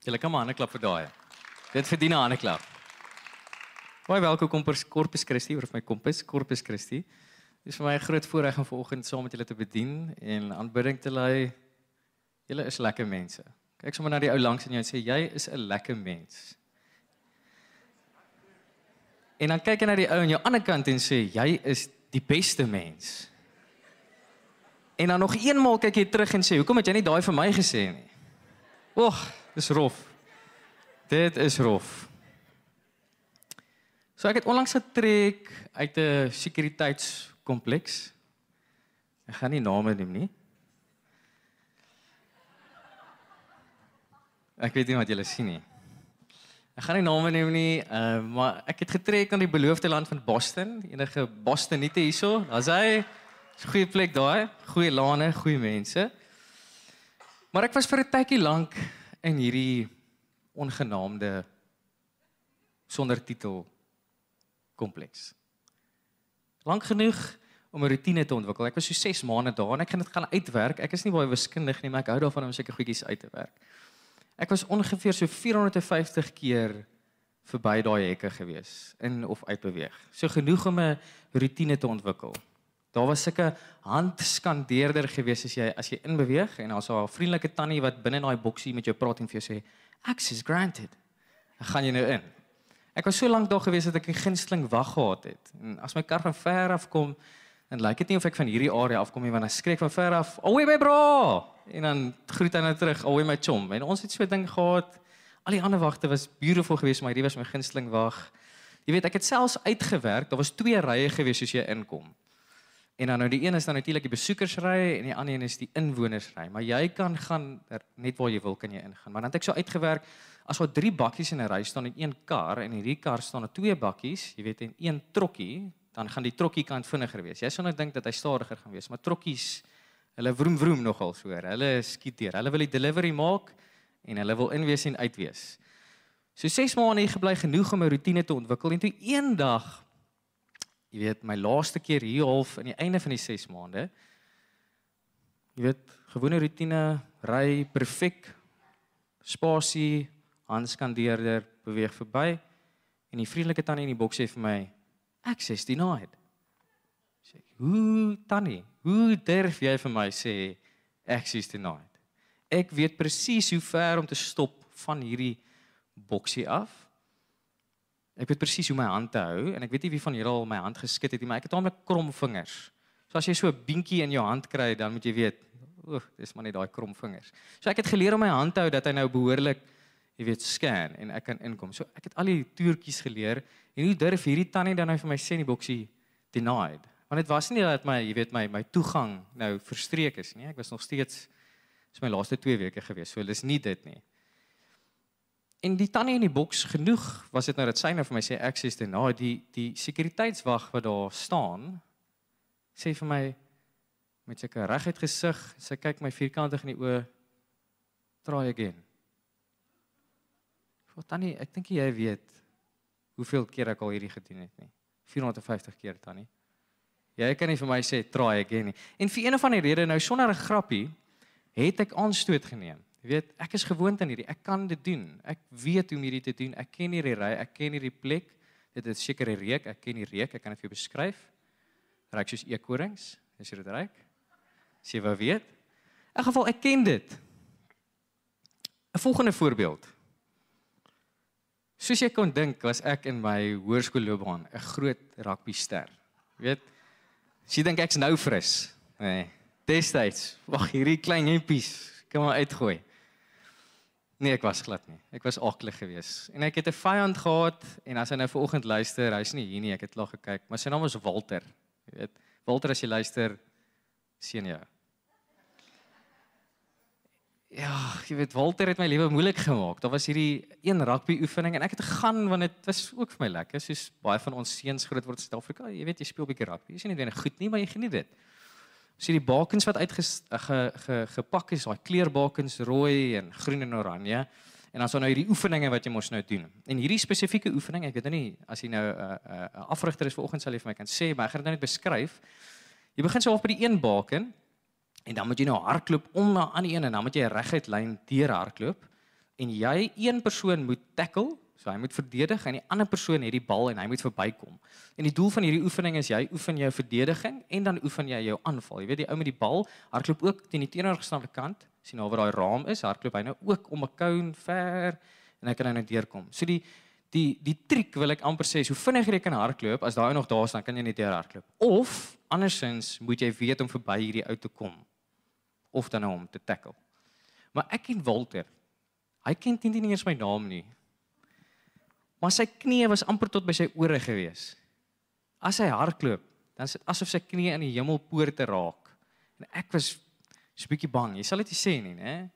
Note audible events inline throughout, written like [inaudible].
Julle kan maar 'n klap vir daai. Dit verdien 'n klap. Baie welkom kom per Corpus Christi of my kompis Corpus Christi. Dit is vir my 'n groot voorreg om vanoggend saam met julle te bedien en aanbidding te lei. Julle is lekker mense. Kyk sommer na die ou langs in jou en sê jy is 'n lekker mens. En dan kyk jy na die ou aan jou ander kant en sê jy is die beste mens. En dan nog eenmaal kyk jy terug en sê hoekom het jy nie daai vir my gesê nie? Oeg, dis rof. Dit is rof. So ek het onlangs getrek uit 'n sekuriteitskompleks. Ek gaan nie name noem nie. Ek weet nie wat julle sien nie. Ek gaan nie name noem nie, uh, maar ek het getrek aan die beloofde land van Boston. Enige Bostonite hierso? Daar's hy. 'n Goeie plek daai, goeie lane, goeie mense. Maar ek was vir 'n tydjie lank in hierdie ongenaamde sonder titel kompleks. Lank genoeg om 'n rotine te ontwikkel. Ek was so 6 maande daar en ek het dit gaan uitwerk. Ek is nie baie wiskundig nie, maar ek hou daarvan om seker goedjies uit te werk. Ek was ongeveer so 450 keer verby daai hekke gewees in of uit beweeg. So genoeg om 'n rotine te ontwikkel. Daar was sulke handskandeerder gewees as jy as jy inbeweeg en daar's 'n vriendelike tannie wat binne daai boksie met jou praat en vir jou sê access granted. Dan gaan jy nou in. Ek was so lank daar gewees dat ek 'n gunsteling wag gehad het. En as my kar van ver af kom, dan lyk dit nie of ek van hierdie area afkom nie want dan skreek van ver af, "Oei my bro!" En dan groet hy nou terug, "Oei my chom." En ons het so 'n ding gehad. Al die ander wagte was beautiful geweest, maar hierdie was my gunsteling wag. Jy weet, ek het selfs uitgewerk. Daar was twee rye gewees soos jy inkom. En dan nou die een is dan natuurlik die besoekersry en die ander een is die inwonersry. Maar jy kan gaan er, net waar jy wil kan jy ingaan. Maar dan het ek so uitgewerk as daar drie bakkies in 'n ry staan en een kar en in hierdie kar staan er twee bakkies, jy weet en een trokkie, dan gaan die trokkie kant vinniger wees. Jy sou nou dink dat hy stadiger gaan wees, maar trokkies hulle vroom vroom nogal so. Hulle skiet deur. Hulle wil die delivery maak en hulle wil inwees en uitwees. So 6 maande hier gebly genoeg om 'n rotine te ontwikkel en toe eendag jy weet my laaste keer hier half aan die einde van die 6 maande jy weet gewone rotine ry perfek spasie handskandeerder beweeg verby en die vriendelike tannie in die boks sê vir my access denied. Sê ek, "Hoe tannie, hoe durf jy vir my sê access denied?" Ek weet presies hoe ver om te stop van hierdie boksie af. Ek weet presies hoe my hand te hou en ek weet nie wie van julle al my hand geskit het nie, maar ek het taamlik krom vingers. So as jy so 'n binkie in jou hand kry, dan moet jy weet, oek, dis maar net daai krom vingers. So ek het geleer om my hand te hou dat hy nou behoorlik jy weet scan en ek kan inkom. So ek het al die toertjies geleer en hoe durf hierdie tannie dan nou vir my sê in die boksie denied. Want dit was nie dat my jy weet my my toegang nou verstreek is nie. Ek was nog steeds is my laaste 2 weke gewees. So dis nie dit nie. En die tannie in die boks genoeg was dit nou dat sy nou vir my sê access denied. Die die sekuriteitswag wat daar staan sê vir my met sulke reguit gesig, sy kyk my vierkantig in die oë. Try again. Wat tannie, ek dink jy weet hoeveel keer ek al hierdie gedoen het nie. 450 keer tannie. Jy kan nie vir my sê try again nie. En vir een of ander rede nou sonder 'n grappie het ek aanstoot geneem. Jy weet, ek is gewoond aan hierdie. Ek kan dit doen. Ek weet hoe om hierdie te doen. Ek ken hierdie ry, ek ken hierdie plek. Dit is seker 'n reuk. Ek ken die reuk. Ek kan dit vir jou beskryf. Ryk soos eekorings. Is dit ryk? Jy wou weet. In geval ek ken dit. 'n Volgende voorbeeld. Soos jy kon dink, was ek in my hoërskoolloopbaan 'n groot rugbyster. Jy weet, as jy dink ek's nou fris. Nee, destyds, wag hierdie klein hempies, kan maar uitgooi. Nee, ek was glad nie. Ek was aklig geweest. En ek het 'n vyand gehad en as hy nou vanoggend luister, hy's nie hier nie. Ek het klaar gekyk, maar sy naam is Walter. Jy weet, Walter as jy luister, sien jou. Ja, jy weet Walter het my lewe moeilik gemaak. Daar was hierdie een rugby oefening en ek het gegaan want dit was ook vir my lekker. Soos baie van ons seuns groot word in Suid-Afrika, jy weet jy speel 'n bietjie rugby. Jy sien nie net goed nie, maar jy geniet dit. Sien die bakens wat uitgepak ge, ge, gepak is, daai kleurbakens rooi en groen en oranje. En dan so nou hierdie oefeninge wat jy mos nou doen. En hierdie spesifieke oefening, ek weet nou nie as jy nou 'n uh, 'n uh, afrigter is vanoggend sal jy vir my kan sê, maar ek gaan dit nou net beskryf. Jy begin so op by die een baken En dan moet jy nou hardloop om na aan die een en dan moet jy reguit lyn deur hardloop en jy een persoon moet tackle, so hy moet verdedig en die ander persoon het die bal en hy moet verbykom. En die doel van hierdie oefening is jy oefen jou verdediging en dan oefen jy jou aanval. Jy weet die ou met die bal hardloop ook teen die teenoorgestelde kant, sien nou waar daai raam is, hardloop hy nou ook om 'n cone ver en hy kan nou net deurkom. So die die die triek wil ek amper sê, so vinnig jy kan hardloop, as daai nog daar staan, kan jy net deur hardloop. Of andersins moet jy weet om verby hierdie ou te kom of dan nou om te tackle. Maar ek en Walter, hy ken teen nie eens my naam nie. Maar sy knie was amper tot by sy ore gewees. As hy hardloop, dan is dit asof sy knie in die hemelpoorte raak. En ek was so 'n bietjie bang. Jy sal dit nie sê nie, né?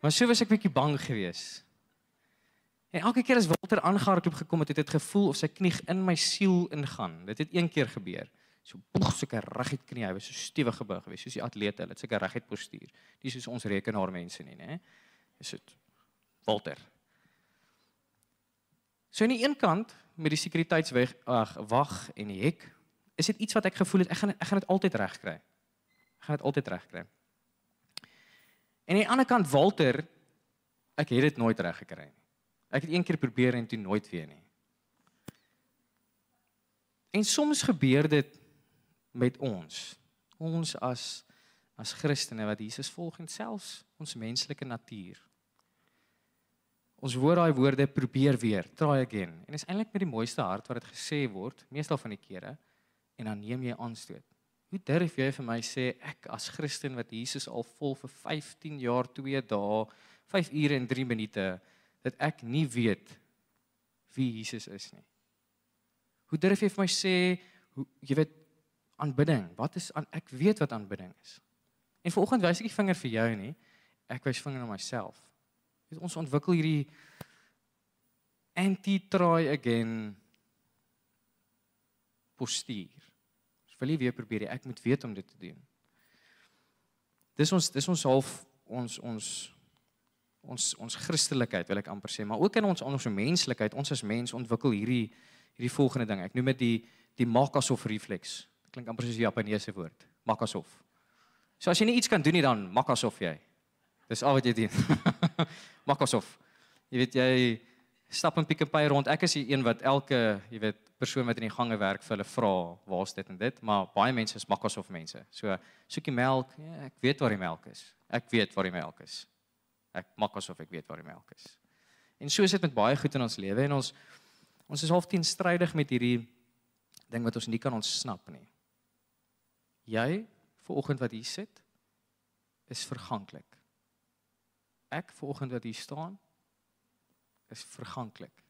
Maar so was ek bietjie bang geweest. En elke keer as Walter aangehardloop gekom het, het dit gevoel of sy knie in my siel ingaan. Dit het een keer gebeur. So boeg sulke reguit knie, hy was so stewig gebou geweest, soos die atlete, hulle het sulke reguit postuur. Dis soos ons rekenaar mense nie, né? Is dit Walter. So aan die een kant met die sekuriteitsweg ag wag en die hek, is dit iets wat ek gevoel het ek gaan ek gaan dit altyd reg kry. Ek gaan dit altyd reg kry. En aan die ander kant Walter, ek het dit nooit reg gekry nie. Ek het een keer probeer en toe nooit weer nie. En soms gebeur dit met ons. Ons as as Christene wat Jesus volg en selfs ons menslike natuur. Ons hoor daai woorde probeer weer, try again. En dit is eintlik met die mooiste hart wat dit gesê word, meestal van die kere, en dan neem jy aanstoot. Hoe durf jy vir my sê ek as Christen wat Jesus al volg vir 15 jaar, 2 dae, 5 ure en 3 minute dat ek nie weet wie Jesus is nie. Hoe durf jy vir my sê hoe jy weet aanbidding? Wat is aan ek weet wat aanbidding is. En vanoggend wys ek die vinger vir jou nie. Ek wys vinger na myself. Weet ons ontwikkel hierdie anti try again postuur. Ek wil nie weer probeer nie. Ek moet weet om dit te doen. Dis ons dis ons half ons ons ons ons Christelikheid wil ek amper sê, maar ook in ons ons menslikheid, ons as mens ontwikkel hierdie hierdie volgende ding. Ek noem dit die die Makasof refleks. Klink amper soos 'n Japaneese woord. Makasof. So as jy nie iets kan doen nie dan Makasof jy. Dis al wat jy doen. [laughs] Makasof. Jy weet jy stap in Pick n Pay rond. Ek is die een wat elke, jy weet, persoon wat in die gange werk vir hulle vra, waar's dit en dit, maar baie mense is Makasof mense. So soekie melk, ja, ek weet waar die melk is. Ek weet waar die melk is ek maak asof ek weet waar die melk is. En so is dit met baie goed in ons lewe en ons ons is half teenstrydig met hierdie ding wat ons nie kan ontsnap nie. Jy vooroggend wat hier sit is verganklik. Ek vooroggend wat hier staan is verganklik.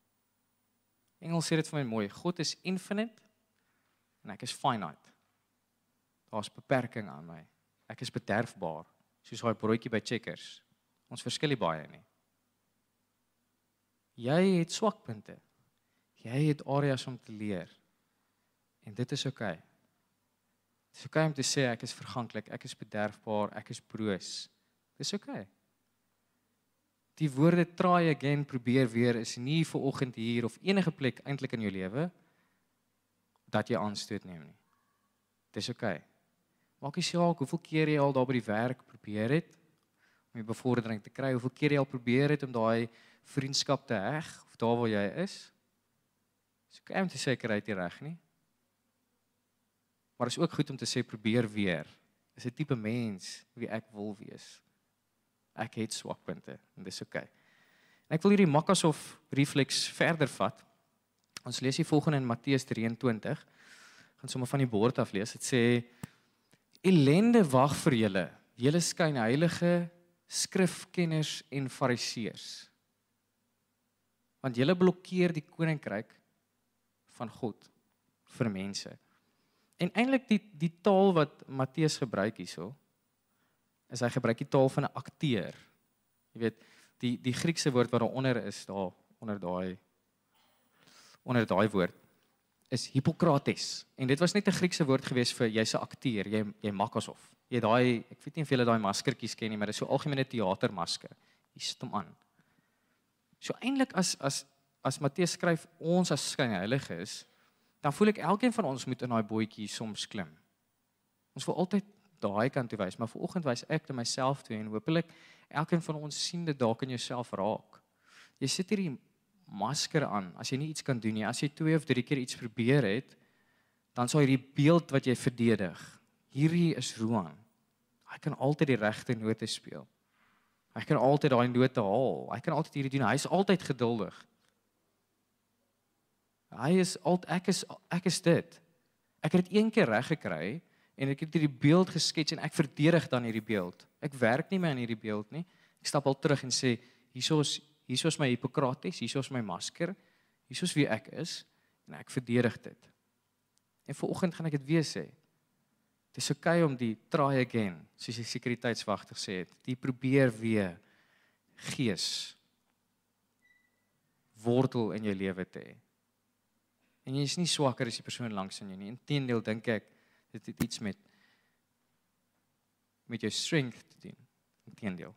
Engels sê dit vir my mooi, God is infinite en ek is finite. Daar's beperking aan my. Ek is bederfbaar, soos daai broodjie by Checkers. Ons verskil nie baie nie. Jy het swakpunte. Jy het areas om te leer. En dit is oukei. Okay. Dit is oukei okay om te sê ek is verganklik, ek is bederfbaar, ek is broos. Dis oukei. Okay. Die woorde try again probeer weer is nie vir oggend hier of enige plek eintlik in jou lewe dat jy aanstoot neem nie. Dis oukei. Okay. Maak nie saak hoeveel keer jy al daar by die werk probeer het om die bevordering te kry. Hoeveel keer jy al probeer het om daai vriendskap te heg of daar waar jy is? Dis ook om te sê kry dit reg nie. Maar is ook goed om te sê probeer weer. Is 'n tipe mens wie ek wil wees. Ek het swakpunte en dis oukei. Okay. En ek wil hierdie Makasof refleks verder vat. Ons lees hier volgende in Matteus 23. Gaan sommer van die bord af lees. Dit sê ellende wag vir julle. Julle skyn heilige skrifkenners en fariseërs. Want julle blokkeer die koninkryk van God vir mense. En eintlik die die taal wat Matteus gebruik hierso is hy gebruik die taal van 'n akteur. Jy weet, die die Griekse woord wat daaronder is, daar onder daai onder daai woord is Hippokrates. En dit was net 'n Griekse woord gewees vir jy's 'n akteur, jy jy maak asof. Jy daai ek weet nie of julle daai maskertjies ken nie, maar dit is so algemene teatermasker. Jy sit hom aan. So eintlik as as as Matteus skryf ons as skyn heiliges, dan voel ek elkeen van ons moet in daai bootjie soms klim. Ons wil altyd daai kant toe wys, maar vanoggend wys ek dit myself toe en hopelik elkeen van ons sien dit dalk in jouself raak. Jy sit hierdie masker aan as jy nie iets kan doen nie. As jy 2 of 3 keer iets probeer het, dan sal hierdie beeld wat jy verdedig. Hierdie is Roan. Hy kan altyd die regte note speel. Hy kan altyd daai note haal. Hy kan altyd hierdie doen. Hy is altyd geduldig. Hy is al ek is ek is dit. Ek het dit een keer reg gekry en ek het hierdie beeld geskets en ek verdedig dan hierdie beeld. Ek werk nie meer aan hierdie beeld nie. Ek stap al terug en sê hiersoos hiersoos my Hippokrates, hiersoos my masker, hiersoos wie ek is en ek verdedig dit. En vanoggend gaan ek dit weer sê. Dit is oukei okay om die try again, soos die sekuriteitswagter sê het. Die probeer weer gees wortel in jou lewe te hê. En jy is nie swakker as die persoon langs in jou nie. Inteendeel dink ek dit het iets met met jou strength te doen. Inteendeel.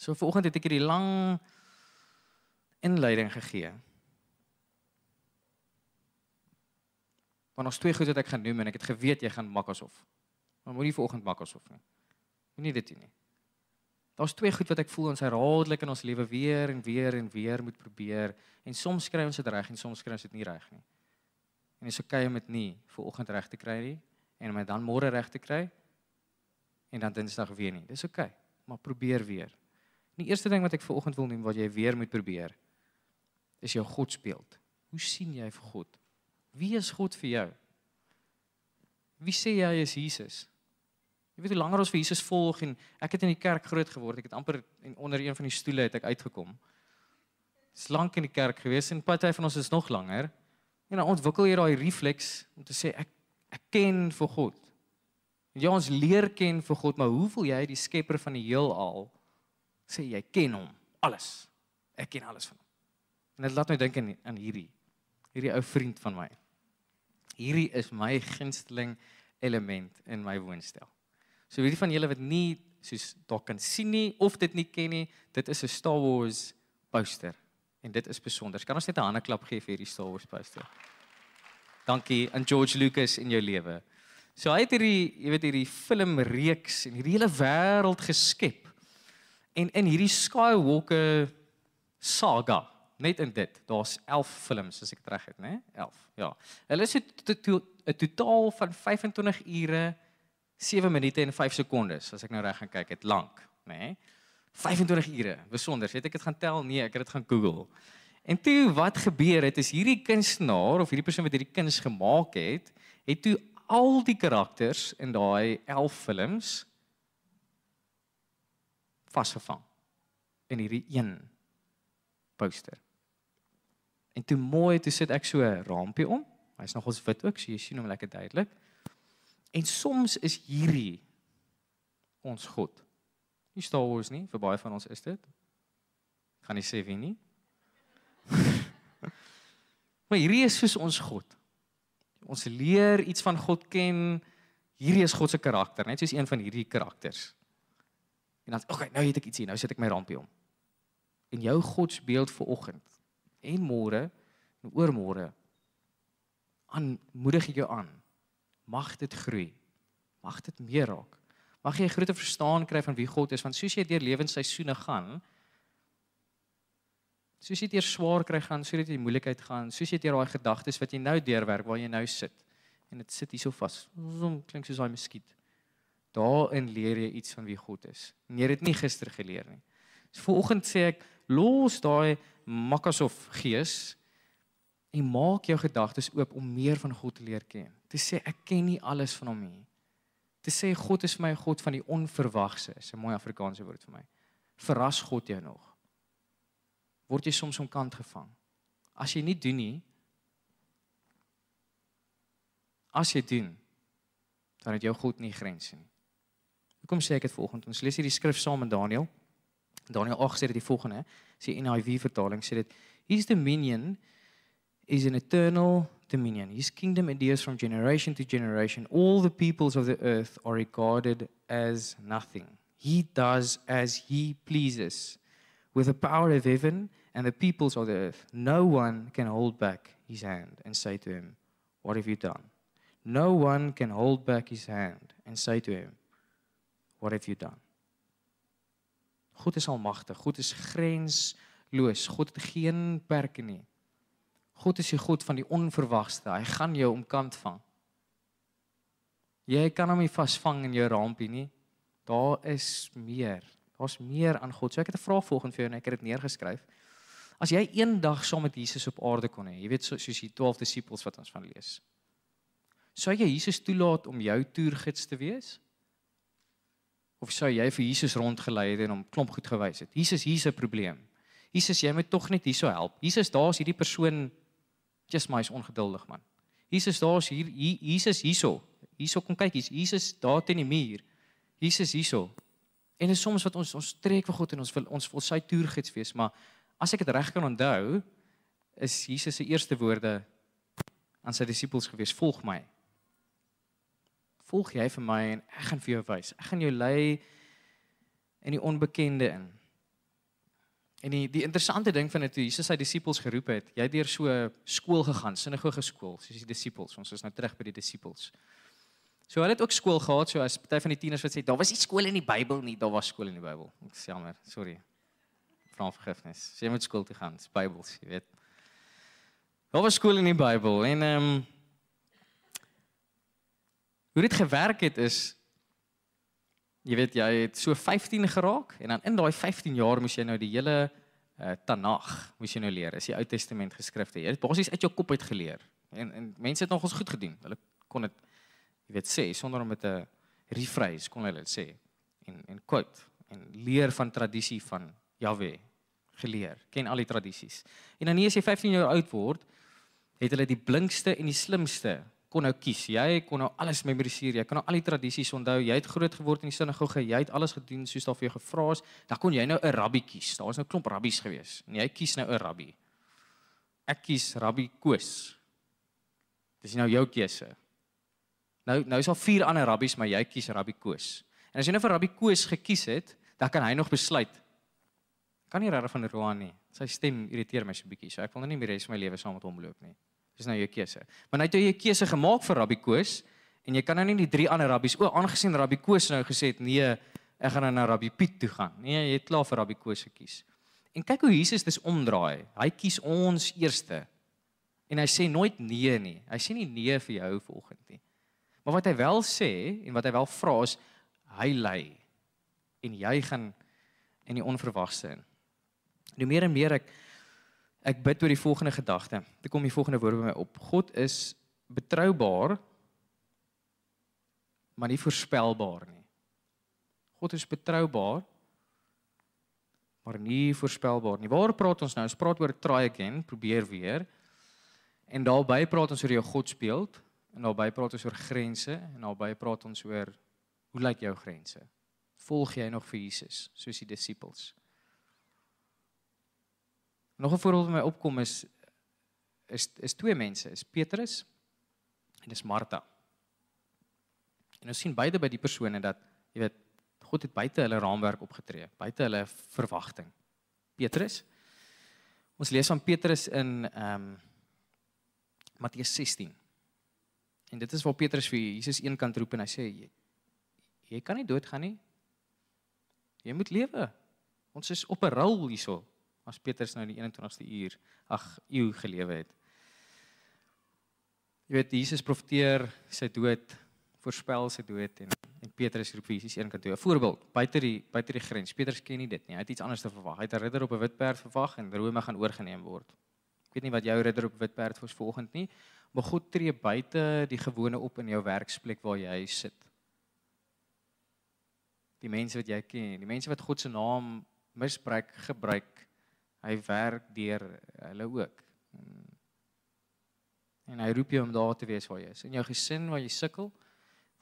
So vanoggend het ek hierdie lang inleiding gegee. Want ons twee goed wat ek gaan noem en ek het geweet jy gaan Microsoft. Maar moenie vanoggend Microsoft nie. Moenie dit doen nie. Daar's twee goed wat ek voel ons herhaaldelik in ons lewe weer en weer en weer moet probeer en soms kry ons dit reg en soms kry ons dit nie reg nie. En is oukei om dit nie vanoggend reg te kry nie en om dit dan môre reg te kry en dan Dinsdag weer nie. Dis oukei, maar probeer weer. Die eerste ding wat ek vanoggend wil noem wat jy weer moet probeer is jou godsbeeld. Hoe sien jy vir God? Wie is God vir jou? Wie sê jy is Jesus? Jy weet hoe langer ons vir Jesus volg en ek het in die kerk groot geword. Ek het amper onder een van die stoele het ek uitgekom. Dis lank in die kerk gewees en party van ons is nog langer. En dan ontwikkel jy daai refleks om te sê ek ek ken vir God. Ja, ons leer ken vir God, maar hoe voel jy die skepper van die heelal? sê jy ken hom alles. Ek ken alles van hom. En dit laat my dink aan aan hierdie hierdie ou vriend van my. Hierdie is my gunsteling element in my woonstel. So wie van julle wat nie soos dalk kan sien nie of dit nie ken nie, dit is 'n Star Wars poster en dit is besonder. Kan ons net 'n hande klap gee vir hierdie Star Wars poster? Dankie aan George Lucas in jou lewe. So hy het hierdie, jy weet hierdie filmreeks en hierdie hele wêreld geskep En in hierdie Skywalker saga, net in dit, daar's 11 films as ek reg het, né? 11. Ja. Hulle is 'n totaal van 25 ure 7 minute en 5 sekondes as ek nou reg gaan kyk, dit lank, né? 25 ure. Besonder. Het ek dit gaan tel? Nee, ek het dit gaan Google. En toe wat gebeur het is hierdie kunstenaar of hierdie persoon wat hierdie kuns gemaak het, het toe al die karakters in daai 11 films vasgevang in hierdie een poster. En toe mooi toe sit ek so 'n rampie om. Hy's nogals wit ook, so jy sien hom lekker duidelik. En soms is hierdie ons God. Nie Star Wars nie, vir baie van ons is dit. Gaan nie sê wie nie. [laughs] maar hierdie is soos ons God. Ons leer iets van God ken. Hierdie is God se karakter, net soos een van hierdie karakters. En dan, okay, nou het ek iets hier, nou sit ek my rampie om. En jou godsbeeld vir oggend en môre en oormôre aanmoedig ek jou aan. Mag dit groei. Mag dit meer raak. Mag jy 'n groter verstaan kry van wie God is, want soos jy deur lewensseisoene gaan, soos jy deur swaar kry gaan, soos jy moeilikheid gaan, soos jy deur daai gedagtes wat jy nou deurwerk waar jy nou sit en dit sit hierso vas. Som klink soos daai muskiet. Daarin leer jy iets van wie God is. En jy het dit nie gister geleer nie. So vanoggend sê ek los daai Microsoft gees en maak jou gedagtes oop om meer van God te leer ken. Te sê ek ken nie alles van hom nie. Te sê God is my God van die onverwagse, is 'n mooi Afrikaanse woord vir my. Verras God jou nog. Word jy soms omkant gevang? As jy nie doen nie, as jy doen, dan het jou God nie grense nie. Kom sê ek dit volgende. Ons lees hierdie skrif saam met Daniël. Daniël 8 sê dit die volgende, sê NIV vertaling sê dit his dominion is an eternal dominion. His kingdom endures from generation to generation. All the peoples of the earth are regarded as nothing. He does as he pleases. With the power of heaven and the peoples of the earth, no one can hold back his hand and say to him, What have you done? No one can hold back his hand and say to him, What have you done? God is almagtig. God is loos. God het geen perke nie. God is die God van die onverwagste. Hy gaan jou omkant vang. Jy kan hom nie vasvang in jou rampie nie. Daar is meer. Daar's meer aan God. So ek het 'n vraag volgens vir jou en ek het dit neergeskryf. As jy eendag saam met Jesus op aarde kon hê, jy weet so, soos die 12 disippels wat ons van lees. Sou jy Jesus toelaat om jou toergids te wees? Of sou jy vir Jesus rondgelei het en hom klomp goed gewys het? Jesus, hier's 'n probleem. Jesus, jy moet tog net hierso help. Jesus, daar's hierdie persoon just my is ongeduldig man. Jesus, daar's hier, Jesus hierso. Hierso kom kyk, hier's Jesus daar teen die muur. Jesus hierso. En is soms wat ons ons trek vir God en ons wil ons wil sy toergids wees, maar as ek dit reg kan onthou, is Jesus se eerste woorde aan sy disippels gewees: "Volg my." volg jy vir my en ek gaan vir jou wys. Ek gaan jou lei in die onbekende in. En die die interessante ding van dit toe Jesus sy disippels geroep het, jy het deur so skool gegaan, sinagoge skool, soos die disippels. Ons is nou terug by die disippels. So hulle het ook skool gehad, so as party van die tieners wat sê daar was nie skool in die Bybel nie, daar was skool in die Bybel. Ek sê jammer, sorry. Vra vergifnis. Jy moet skool toe gaan, dis Bybels, jy weet. Daar was skool in die Bybel en ehm um, Hoe dit gewerk het is jy weet jy het so 15 geraak en dan in daai 15 jaar moes jy nou die hele uh, Tanag moes jy nou leer. Is die Ou Testament geskrifte. Jy het basies uit jou kop uit geleer. En en mense het nog ons goed gedoen. Hulle kon dit jy weet sê sonder om met 'n rephrase kon hulle dit sê en en quote en leer van tradisie van Jahwe geleer. Ken al die tradisies. En dan as jy 15 jaar oud word, het hulle die blinkste en die slimste kon nou kies. Jy kon nou alles memoriseer. Jy kon nou al die tradisies onthou. Jy het groot geword in die sinagoge. Jy het alles gedoen soos daar vir jou gevra is. Dan kon jy nou 'n rabbi kies. Daar was nou klomp rabbies gewees. En jy kies nou 'n rabbi. Ek kies rabbi Koos. Dis nou jou keuse. Nou nou is al vier ander rabbies, maar jy kies rabbi Koos. En as jy nou vir rabbi Koos gekies het, dan kan hy nog besluit. Kan nie regtig van Roan nie. Sy stem irriteer my so 'n bietjie. So ek wil nou nie meer res van my lewe saam met hom loop nie. Dis nou jou keuse. Maar nou het jy 'n keuse gemaak vir Rabbi Koos en jy kan nou nie die drie ander rabbies o, aangesien Rabbi Koos nou gesê het nee, ek gaan nou na Rabbi Piet toe gaan. Nee, jy het klaar vir Rabbi Koos gekies. En kyk hoe Jesus dis omdraai. Hy kies ons eerste. En hy sê nooit nee nie. Hy sê nie nee vir jou volgende nie. Maar wat hy wel sê en wat hy wel vra is hy lei en jy gaan in die onverwagse in. Hoe meer en meer ek Ek bid oor die volgende gedagte. Dit kom die volgende woorde by my op. God is betroubaar maar nie voorspelbaar nie. God is betroubaar maar nie voorspelbaar nie. Waar praat ons nou? Ons praat oor try again, probeer weer. En daarbey praat ons oor jou God speel en daarbey praat ons oor grense en daarbey praat ons oor hoe lyk jou grense? Volg jy nog vir Jesus soos die disippels? Nog 'n voorbeeld wat my opkom is is is twee mense, is Petrus en dis Martha. En ons sien beide by die persone dat jy weet God het buite hulle raamwerk opgetree, buite hulle verwagting. Petrus Ons lees van Petrus in ehm um, Matteus 16. En dit is waar Petrus vir Jesus eenkant roep en hy sê jy, jy kan nie doodgaan nie. Jy moet lewe. Ons is op 'n rol hierso as Petrus nou in die 21ste uur ag eeu gelewe het. Jy weet Jesus profeteer sy dood, voorspel sy dood en en Petrus roep Jesus een kant toe. 'n Voorbeeld, buite die buite die grens. Petrus ken nie dit nie. Hy het iets anders te verwag. Hy het 'n ridder op 'n wit perd verwag en Rome gaan oorgeneem word. Ek weet nie wat jou ridder op wit perd vir volgende nie, maar God tree buite die gewone op in jou werksplek waar jy sit. Die mense wat jy ken, die mense wat God se naam misbruik, gebruik hy werk deur hulle ook. En hy roep jou om daar te wees waar jy is. In jou gesin waar jy sukkel,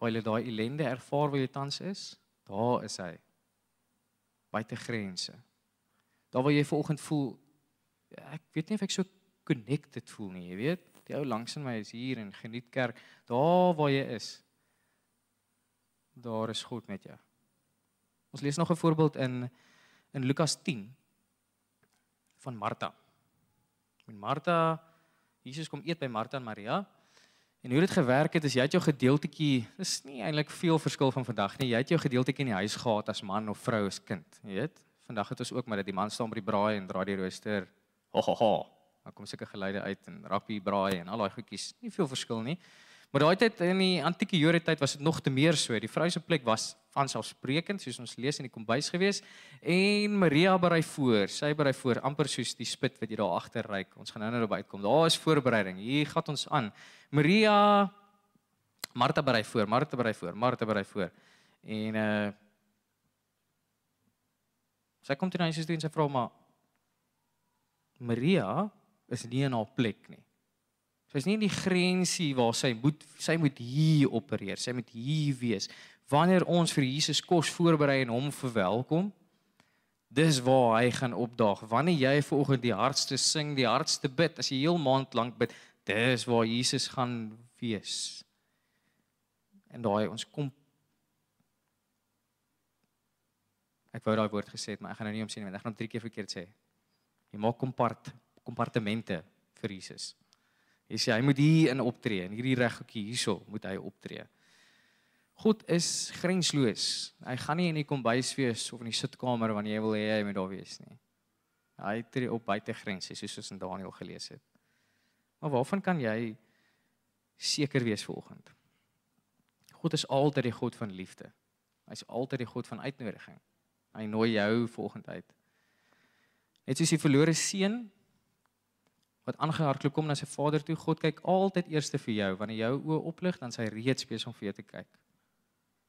waar jy daai ellende ervaar waar jy tans is, daar is hy. Buite grense. Daar waar jy vanoggend voel ek weet nie of ek so connected voel nie, jy weet. Die ou langs in my is hier en geniet kerk. Daar waar jy is, daar is God met jou. Ons lees nog 'n voorbeeld in in Lukas 10 van Martha. En Martha Jesus kom eet by Martha en Maria. En hoe dit gewerk het is jy het jou gedeeltetjie, dis nie eintlik veel verskil van vandag nie. Jy het jou gedeeltetjie in die huis gehad as man of vrou as kind, jy weet, vandag het ons ook maar dat die man staan by die braai en draai die rooster. Ho ho ho. Dan kom sulke geluide uit en rugby braai en al daai goedjies. Nie veel verskil nie. Maar daai tyd in die antieke Jode tyd was dit nog te meer so. Die vrou se plek was vanselfsprekend soos ons lees in die kombuis gewees en Maria berei voor. Sy berei voor amper soos die spit wat jy daar agter ry. Ons gaan nou-nou daarby uitkom. Daar is voorbereiding. Hier gaan ons aan. Maria Martha berei voor, Martha berei voor, Martha berei voor. En uh sy kom toe na Jesus toe en sy vra maar Maria is nie in haar plek nie. Sy's nie in die grensie waar sy moet sy moet hier opereer. Sy moet hier wees. Wanneer ons vir Jesus kos voorberei en hom verwelkom, dis waar hy gaan opdaag. Wanneer jy vanoggend die hardste sing, die hardste bid, as jy heel maand lank bid, dis waar Jesus gaan wees. En daai ons kom Ek wou daai woord gesê het, maar ek gaan nou nie om sien nie, want ek gaan hom drie keer verkeerd sê. Jy maak kompart kompartemente vir Jesus. Jy sê hy moet hier in optree en hierdie reghoekie hierso moet hy optree. God is grensloos. Hy gaan nie in die kombuis wees of in die sitkamer wanneer jy wil hê hy moet daar wees nie. Hy tree op buite grense soos ons in Daniël gelees het. Maar waarvan kan jy seker wees vanoggend? God is altyd die God van liefde. Hy's altyd die God van uitnodiging. Hy nooi jou vanoggend uit. Net soos die verlore seun wat aangehardloop kom na sy vader toe. God kyk altyd eers vir jou. Wanneer jou oë oplig, dan sy reeds besig om vir jou te kyk.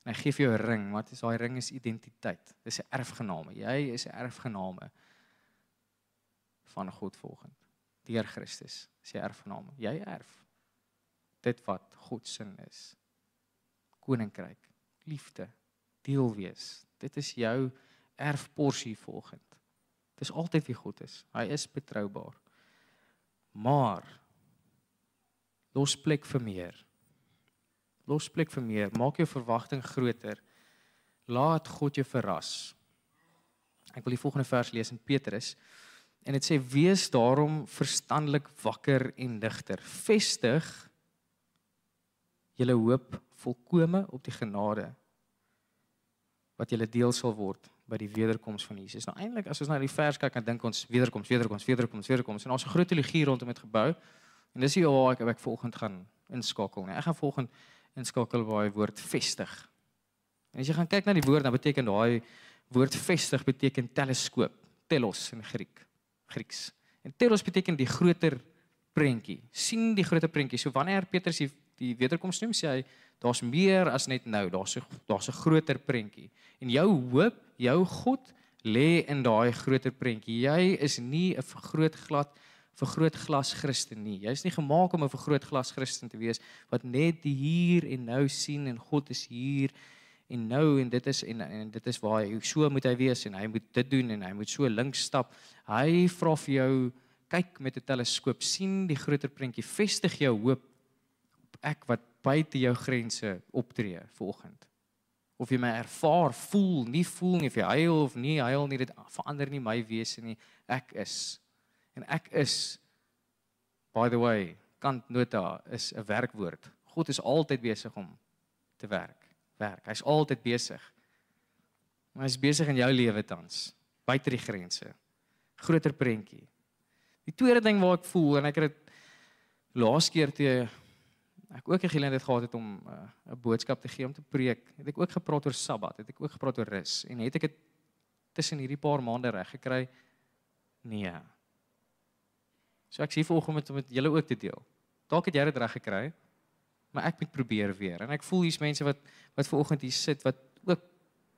En hy gee vir jou 'n ring. Wat is daai ring? Is identiteit. Dis 'n erfgename. Jy is 'n erfgename van God volgens deur Christus. Dis jy erfgename. Jy erf dit wat God se is. Koninkryk, liefde, deel wees. Dit is jou erfporsie volgens. Dis altyd wie God is. Hy is betroubaar. Maar los plek vir meer. Los plek vir meer. Maak jou verwagting groter. Laat God jou verras. Ek wil die volgende vers lees in Petrus. En dit sê wees daarom verstandelik wakker en digter. Vestig julle hoop volkome op die genade wat julle deel sal word by die wederkoms van Jesus. Nou eintlik as ons na die vers kyk, dan dink ons wederkoms, wederkoms, wederkoms, wederkoms. En ons 'n groot teologie rondom dit gebou. En dis hier waar ek ek volgende gaan inskakel nie. Ek gaan volgende inskakel hy woord vestig. En as jy gaan kyk na die woord, dan beteken daai woord vestig beteken teleskoop, telos in Griek, Grieks. En telos beteken die groter prentjie. sien die groter prentjie. So wanneer Petrus die, die wederkoms noem, sê hy daar's meer as net nou, daar's 'n daar's 'n groter prentjie. En jou hoop, jou God lê in daai groter prentjie. Jy is nie 'n vergrootglad vergrootglas Christen nie. Jy's nie gemaak om 'n vergrootglas Christen te wees wat net die hier en nou sien en God is hier en nou en dit is en en dit is waar hy so moet hy wees en hy moet dit doen en hy moet so links stap. Hy vra vir jou kyk met 'n teleskoop, sien die groter prentjie, vestig jou hoop op ek wat buite jou grense optree vanoggend of jy my ervaar, voel, nie voel nie of jy huil of nie huil nie, dit verander nie my wese nie. Ek is en ek is by the way, kant nota is 'n werkwoord. God is altyd besig om te werk. Werk. Hy's altyd besig. Maar hy's besig in jou lewe tans, buite die grense. Groter prentjie. Die tweede ding waar ek voel en ek het dit laas keer toe ek ook 'n geleentheid gehad het om uh, 'n boodskap te gee om te preek. Het ek ook gepraat oor Sabbat, het ek ook gepraat oor rus en het ek dit tussen hierdie paar maande reg gekry? Nee. So ek sê volgens om met julle ook te deel. Dalk het jy dit reg gekry, maar ek moet probeer weer en ek voel hier's mense wat wat ver oggend hier sit wat ook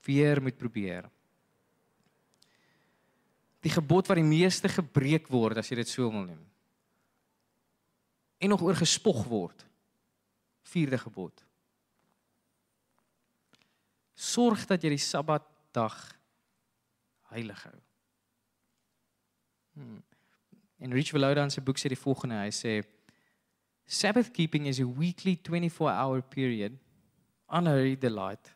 weer moet probeer. Die gebod wat die meeste gebreek word as jy dit so wil noem. En nog oor gespog word vierde gebod. Sorg dat jy die Sabbatdag heilig hou. Hmm. En Rich Velouda in sy boek sê die volgende, hy sê Sabbath keeping is a weekly 24-hour period unhurried delight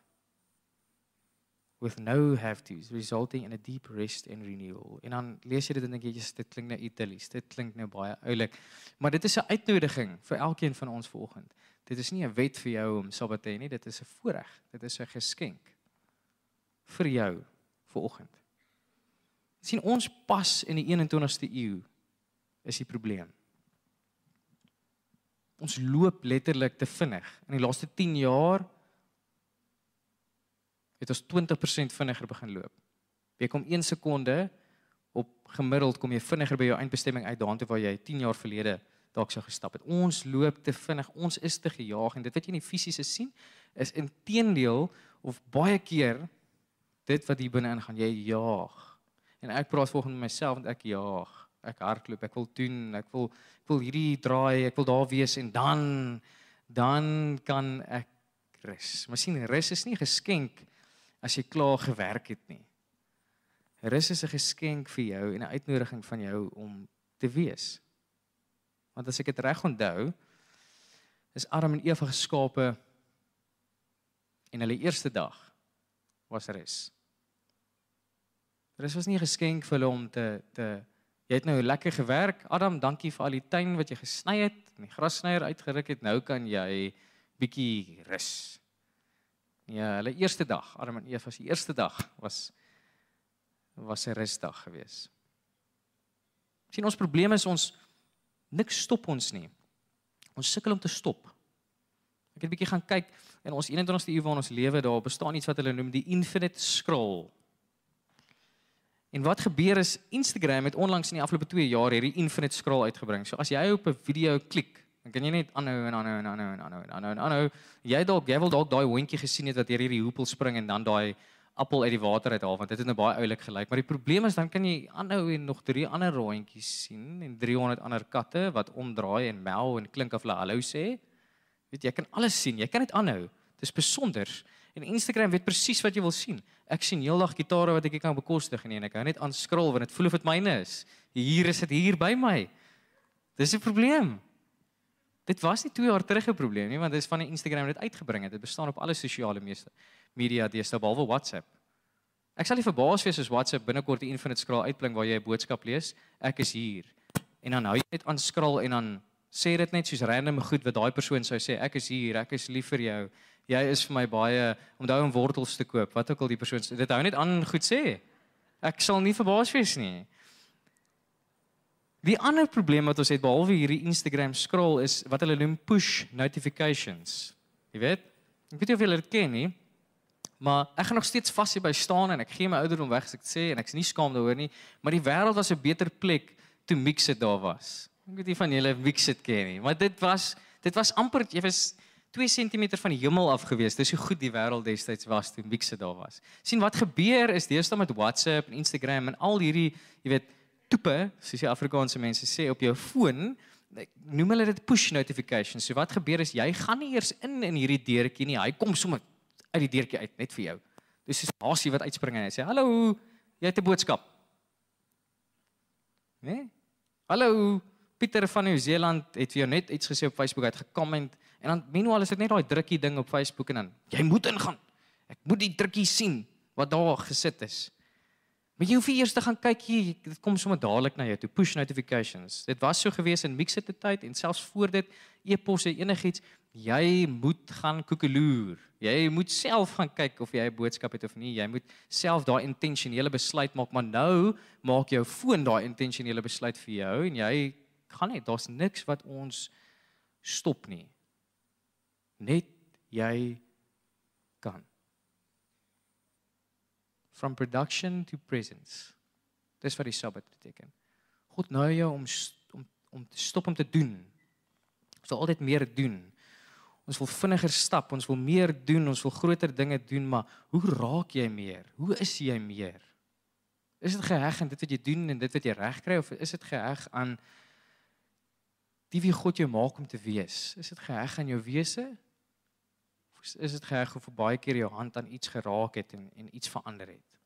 with no have to's resulting in a deep rest and renewal. En dan lees jy dit en dink jy dit klink nou Italies, dit klink nou baie oulik. Maar dit is 'n uitnodiging vir elkeen van ons vanoggend. Dit is nie 'n wet vir jou om Sabbat te hê nie, dit is 'n voorreg. Dit is 'n geskenk vir jou vanoggend. sien ons pas in die 21ste eeu is die probleem. Ons loop letterlik te vinnig. In die laaste 10 jaar het ons 20% vinniger begin loop. Jy kom 1 sekonde op gemiddeld kom jy vinniger by jou eindbestemming uit daartoe waar jy 10 jaar verlede dalk sou gestap het. Ons loop te vinnig. Ons is te gejaag en dit wat jy in die fisiese sien is inteendeel of baie keer dit wat hier binne ingaan. Jy jaag. En ek praat volgens myself want ek jaag. Ek hardloop, ek wil doen, ek wil ek wil hierdie draai, ek wil daar wees en dan dan kan ek rus. Maar sien, rus is nie geskenk as jy klaar gewerk het nie. Rus is 'n geskenk vir jou en 'n uitnodiging van jou om te wees. Want as ek dit reg onthou, is Adam en Eva geskape en hulle eerste dag was rus. Rus was nie 'n geskenk vir hulle om te te jy het nou lekker gewerk. Adam, dankie vir al die tuin wat jy gesny het en die grassnyer uitgeruk het. Nou kan jy bietjie rus. Ja, hulle eerste dag, Adam en Eva se eerste dag was was 'n rusdag geweest. sien ons probleem is ons niks stop ons nie. Ons sukkel om te stop. Ek het 'n bietjie gaan kyk in ons 21ste eeu waarin ons lewe, daar bestaan iets wat hulle noem die infinite scroll. En wat gebeur is Instagram het onlangs in die afgelope 2 jaar hierdie infinite scroll uitgebring. So as jy op 'n video klik, dan kan jy net aanhou en aanhou en aanhou en aanhou en aanhou en aanhou. Jy dalk jy wil dalk daai hondjie gesien het wat deur hierdie hoepel spring en dan daai appel uit die water uithaal want dit het nou baie oulik gelyk. Maar die probleem is dan kan jy aanhou en nog drie ander rondjies sien en 300 ander katte wat omdraai en mel en klink of hulle hallo sê. Weet jy kan alles sien jy kan dit aanhou. Dit is besonder. En Instagram weet presies wat jy wil sien. Ek sien heeldag gitare wat ek kan bekostig en ek hou net aan scroll want dit voel of dit myne is. Hier is dit hier by my. Dis 'n probleem. Dit was nie 2 jaar terug 'n probleem nie want dit is van die Instagram dit uitgebring het. Dit bestaan op alle sosiale media deesdae behalwe WhatsApp. Ek sal nie verbaas wees as WhatsApp binnekort die infinite scroll uitblink waar jy 'n boodskap lees. Ek is hier. En dan hou jy net aan scroll en dan sê dit net soos random goed wat daai persoon sou sê. Ek is hier. Ek is lief vir jou. Jy is vir my baie onthou om wortels te koop. Wat ook al die persoon. Dit hou net aan goed sê. Ek sal nie verbaas wees nie. Die ander probleem wat ons het behalwe hierdie Instagram scroll is wat hulle noem push notifications. Jy weet? Ek weet nie of julle dit ken nie. Maar ek gaan nog steeds vas hier by staan en ek gee my ouderdom weg as ek sê en ek's nie skaam daaroor nie, maar die wêreld was 'n beter plek toe Mixit daar was. Ek weet nie van julle Mixit ken nie, maar dit was dit was amper jy was 2 cm van die hemel af gewees. Dis hoe goed die wêreld destyds was toe Mixit daar was. sien wat gebeur is deesdae met WhatsApp en Instagram en al hierdie, jy weet, toepe, soos die Afrikaanse mense sê op jou foon, noem hulle dit push notifications. So wat gebeur is jy gaan nie eers in in hierdie deurtjie nie. Hy kom sommer uit die deurtjie uit net vir jou. Dis soos hasie wat uitspring en hy sê: "Hallo, jy het 'n boodskap." Né? Nee? Hallo, Pieter van Nieu-Seeland het vir jou net iets gesê op Facebook uit gekomment en dan meanwhile is dit net daai drukkie ding op Facebook en dan jy moet ingaan. Ek moet die drukkie sien wat daar gesit is. Maar jy hoef eers te gaan kyk hier, dit kom sommer dadelik na jou toe, push notifications. Dit was so gewees in Mixit tyd en selfs voor dit e-posse enigiets, jy moet gaan koekeloer. Jy moet self gaan kyk of jy 'n boodskap het of nie. Jy moet self daai intentionele besluit maak, maar nou maak jou foon daai intentionele besluit vir jou en jy gaan net, daar's niks wat ons stop nie. Net jy kan from production to presence. Dis wat die Sabbat beteken. God nooi jou om om om te stop om te doen. Ons wil altyd meer doen. Ons wil vinniger stap, ons wil meer doen, ons wil groter dinge doen, maar hoe raak jy meer? Hoe is jy meer? Is dit geheg aan dit wat jy doen en dit wat jy reg kry of is dit geheg aan die wie God jou maak om te wees? Is dit geheg aan jou wese? is dit geheg of baie keer jou hand aan iets geraak het en en iets verander het.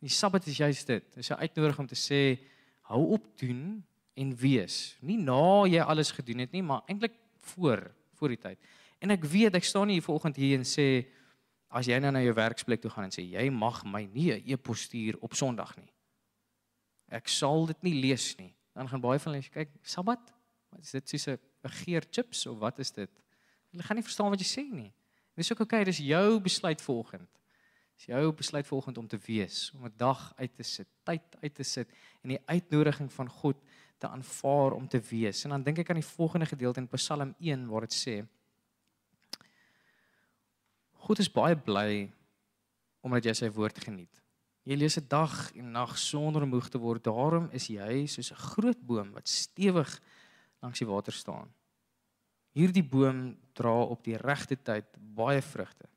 Die Sabbat is juist dit. Dit is 'n uitnodiging om te sê hou op doen en wees. Nie na jy alles gedoen het nie, maar eintlik voor voor die tyd. En ek weet ek staan nie hier vanoggend hier en sê as jy nou na jou werksplek toe gaan en sê jy mag my nie 'n e-pos stuur op Sondag nie. Ek sal dit nie lees nie. Dan gaan baie van hulle kyk, Sabbat? Wat is dit soos 'n begeer chips of wat is dit? Hulle gaan nie verstaan wat jy sê nie. Dis ook oukei, okay, dis jou besluit vanoggend. Dis jou besluit volgende om te wees, om 'n dag uit te sit, tyd uit te sit en die uitnodiging van God te aanvaar om te wees. En dan dink ek aan die volgende gedeelte in Psalm 1 waar dit sê: God is baie bly omdat jy sy woord geniet. Jy lees 'n dag en nag sonder moeg te word. Daarom is jy soos 'n groot boom wat stewig langs die water staan. Hierdie boom dra op die regte tyd baie vrugte.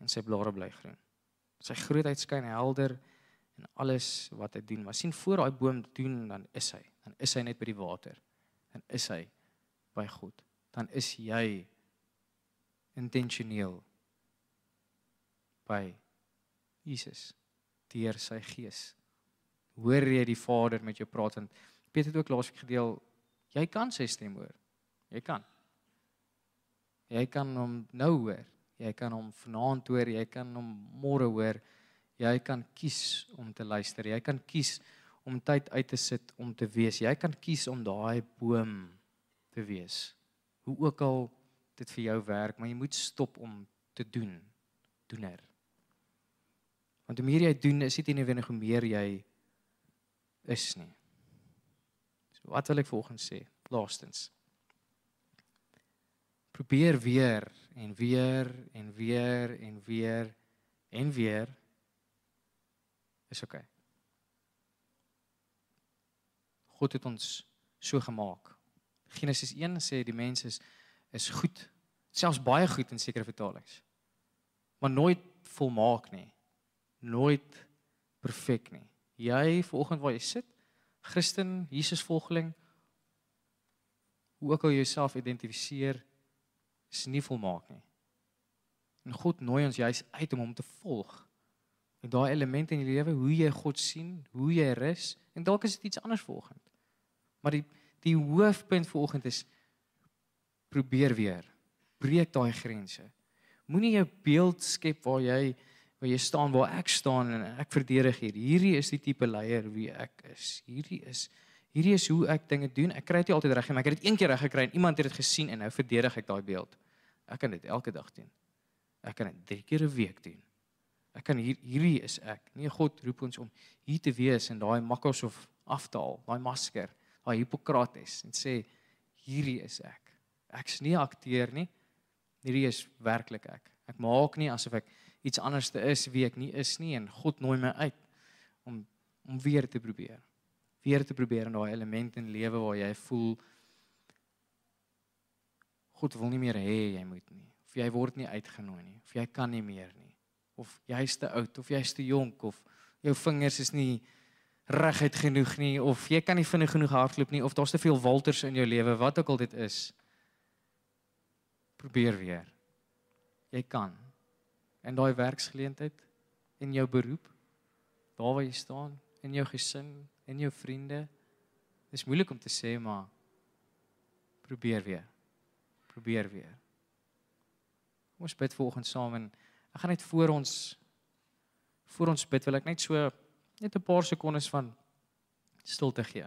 En sy blare bly groen. Sy grootheid skyn helder en alles wat hy doen. Maar sien voor daai boom doen dan is hy, dan is hy net by die water. Dan is hy by God. Dan is jy intentioneel by Jesus deur sy gees. Hoor jy die Vader met jou praat want Peter het ook laasweek gedeel jy kan sy stem hoor. Jy kan. Jy kan hom nou hoor. Jy kan hom vanaand hoor, jy kan hom môre hoor. Jy kan kies om te luister. Jy kan kies om tyd uit te sit om te wees. Jy kan kies om daai boom te wees. Hoe ook al dit vir jou werk, maar jy moet stop om te doen. Doener. Want hoe meer jy doen, is dit nie noodwendig hoe meer jy is nie. So wat wil ek volgens sê? Laastens. Probeer weer en weer en weer en weer en weer is oké. Okay. God het ons so gemaak. Genesis 1 sê die mens is is goed, selfs baie goed in sekere vertalings. Maar nooit volmaak nie nooit perfek nie. Jy vanoggend waar jy sit, Christen, Jesus volgeling, hoe ook al jy jouself identifiseer, is nie volmaak nie. En God nooi ons juis uit om hom te volg. En daai elemente in die lewe, hoe jy God sien, hoe jy rus, en dalk is dit iets anders vanoggend. Maar die die hoofpunt vanoggend is probeer weer. Breek daai grense. Moenie jou beeld skep waar jy waar jy staan waar ek staan en ek verdedig hier. Hierdie is die tipe leier wie ek is. Hierdie is hierdie is hoe ek dinge doen. Ek kry dit nie altyd reg nie, maar ek het dit een keer reg gekry en iemand het dit gesien en nou verdedig ek daai beeld. Ek kan dit elke dag doen. Ek kan dit drie keer 'n week doen. Ek kan hier hierdie is ek. Nee, God roep ons om hier te wees en daai makkers of aftaal, daai masker, daai Hippokrates en sê hierdie is ek. Ek's nie 'n akteur nie. Hierdie is werklik ek. Ek maak nie asof ek iets anders te is wie ek nie is nie en God nooi my uit om om weer te probeer. Weer te probeer in daai elemente in lewe waar jy voel God wil nie meer hê jy moet nie. Of jy word nie uitgenooi nie. Of jy kan nie meer nie. Of jy's te oud of jy's te jonk of jou vingers is nie reguit genoeg nie of jy kan nie vinnig genoeg hardloop nie of daar's te veel walters in jou lewe wat ook al dit is. Probeer weer. Jy kan in daai werksgeleentheid en jou beroep daar waar jy staan in jou gesin en jou vriende dis moeilik om te sê maar probeer weer probeer weer kom ons bid volgens saam en ek gaan net voor ons voor ons bid wil ek net so net 'n paar sekondes van stilte gee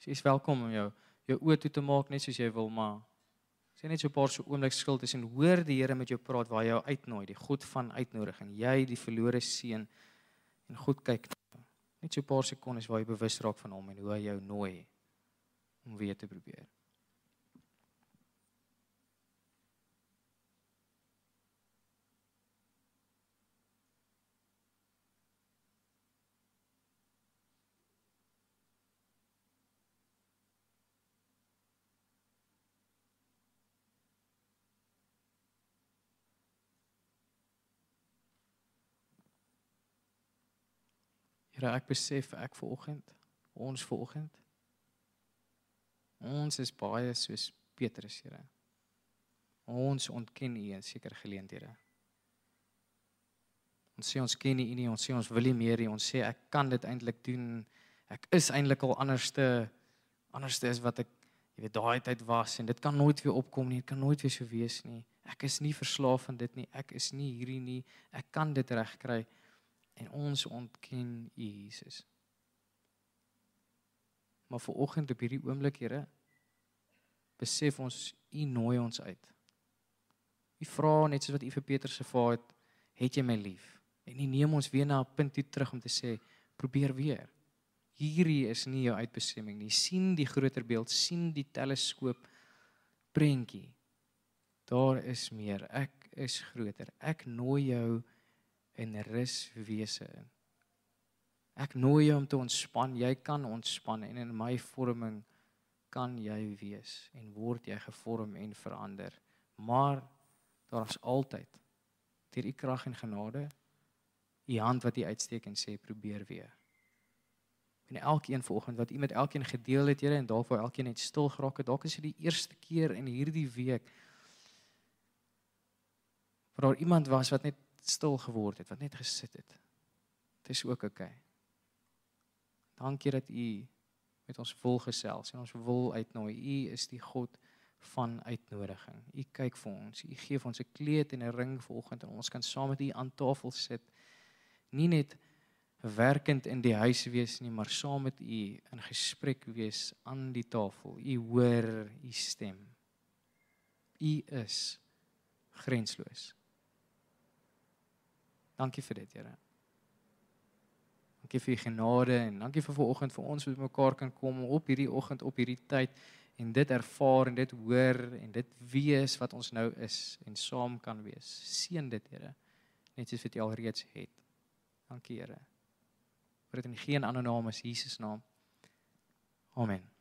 so jy is welkom om jou jou oë toe te maak net soos jy wil maar Sê net so 'n paar so oomblik is en hoor die Here met jou praat waar hy jou uitnooi, die God van uitnodiging. Jy die verlore seun en God kyk net so 'n paar sekondes waar jy bewus raak van hom en hoe hy jou nooi om weer te probeer. Here, ek besef ek vanoggend, ons vanoggend. Ons is baie soos Petrus, Here. Ons ontken U in sekere geleenthede. Ons sê ons ken U nie, ons sê ons wil nie meer nie, ons sê ek kan dit eintlik doen. Ek is eintlik al anderste anderste is wat ek jy weet daai tyd was en dit kan nooit weer opkom nie, dit kan nooit weer so wees nie. Ek is nie verslaaf aan dit nie. Ek is nie hierdie nie. Ek kan dit regkry en ons ontken U Jesus. Maar vir oggend op hierdie oomblik, Here, besef ons U nooi ons uit. U vra net soos wat U vir Petrus gevra het, Het jy my lief? En U neem ons weer na 'n punt toe terug om te sê, probeer weer. Hierdie is nie jou uitbestemming nie. sien die groter beeld, sien die teleskoop prentjie. Daar is meer. Ek is groter. Ek nooi jou in ruswese in. Ek nooi jou om te ontspan. Jy kan ontspan en in my vorming kan jy wees en word jy gevorm en verander. Maar daar is altyd deur u krag en genade u hand wat u uitsteek en sê probeer weer. En elkeen vanoggend wat u met elkeen gedeel het, Here, en dalk wou elkeen net stil geraak het, dalk is dit die eerste keer in hierdie week waar iemand was wat net stil geword het, wat net gesit het. Dit is ook oukei. Okay. Dankie dat u met ons wil gesels en ons wil uitnooi. U is die God van uitnodiging. U kyk vir ons. U gee vir ons 'n kleed en 'n ring vanoggend en ons kan saam met u aan tafel sit. Nie net werkend in die huis wees nie, maar saam met u in gesprek wees aan die tafel. U hoor u stem. U is grensloos. Dankie vir dit, Here. Dankie vir u genade en dankie vir vanoggend vir ons wat mekaar kan kom op hierdie oggend op hierdie tyd en dit ervaar en dit hoor en dit wees wat ons nou is en saam kan wees. Seën dit, Here. Net soos wat U al reeds het. Dankie, Here. Vir dit in geen ander naam as Jesus naam. Amen.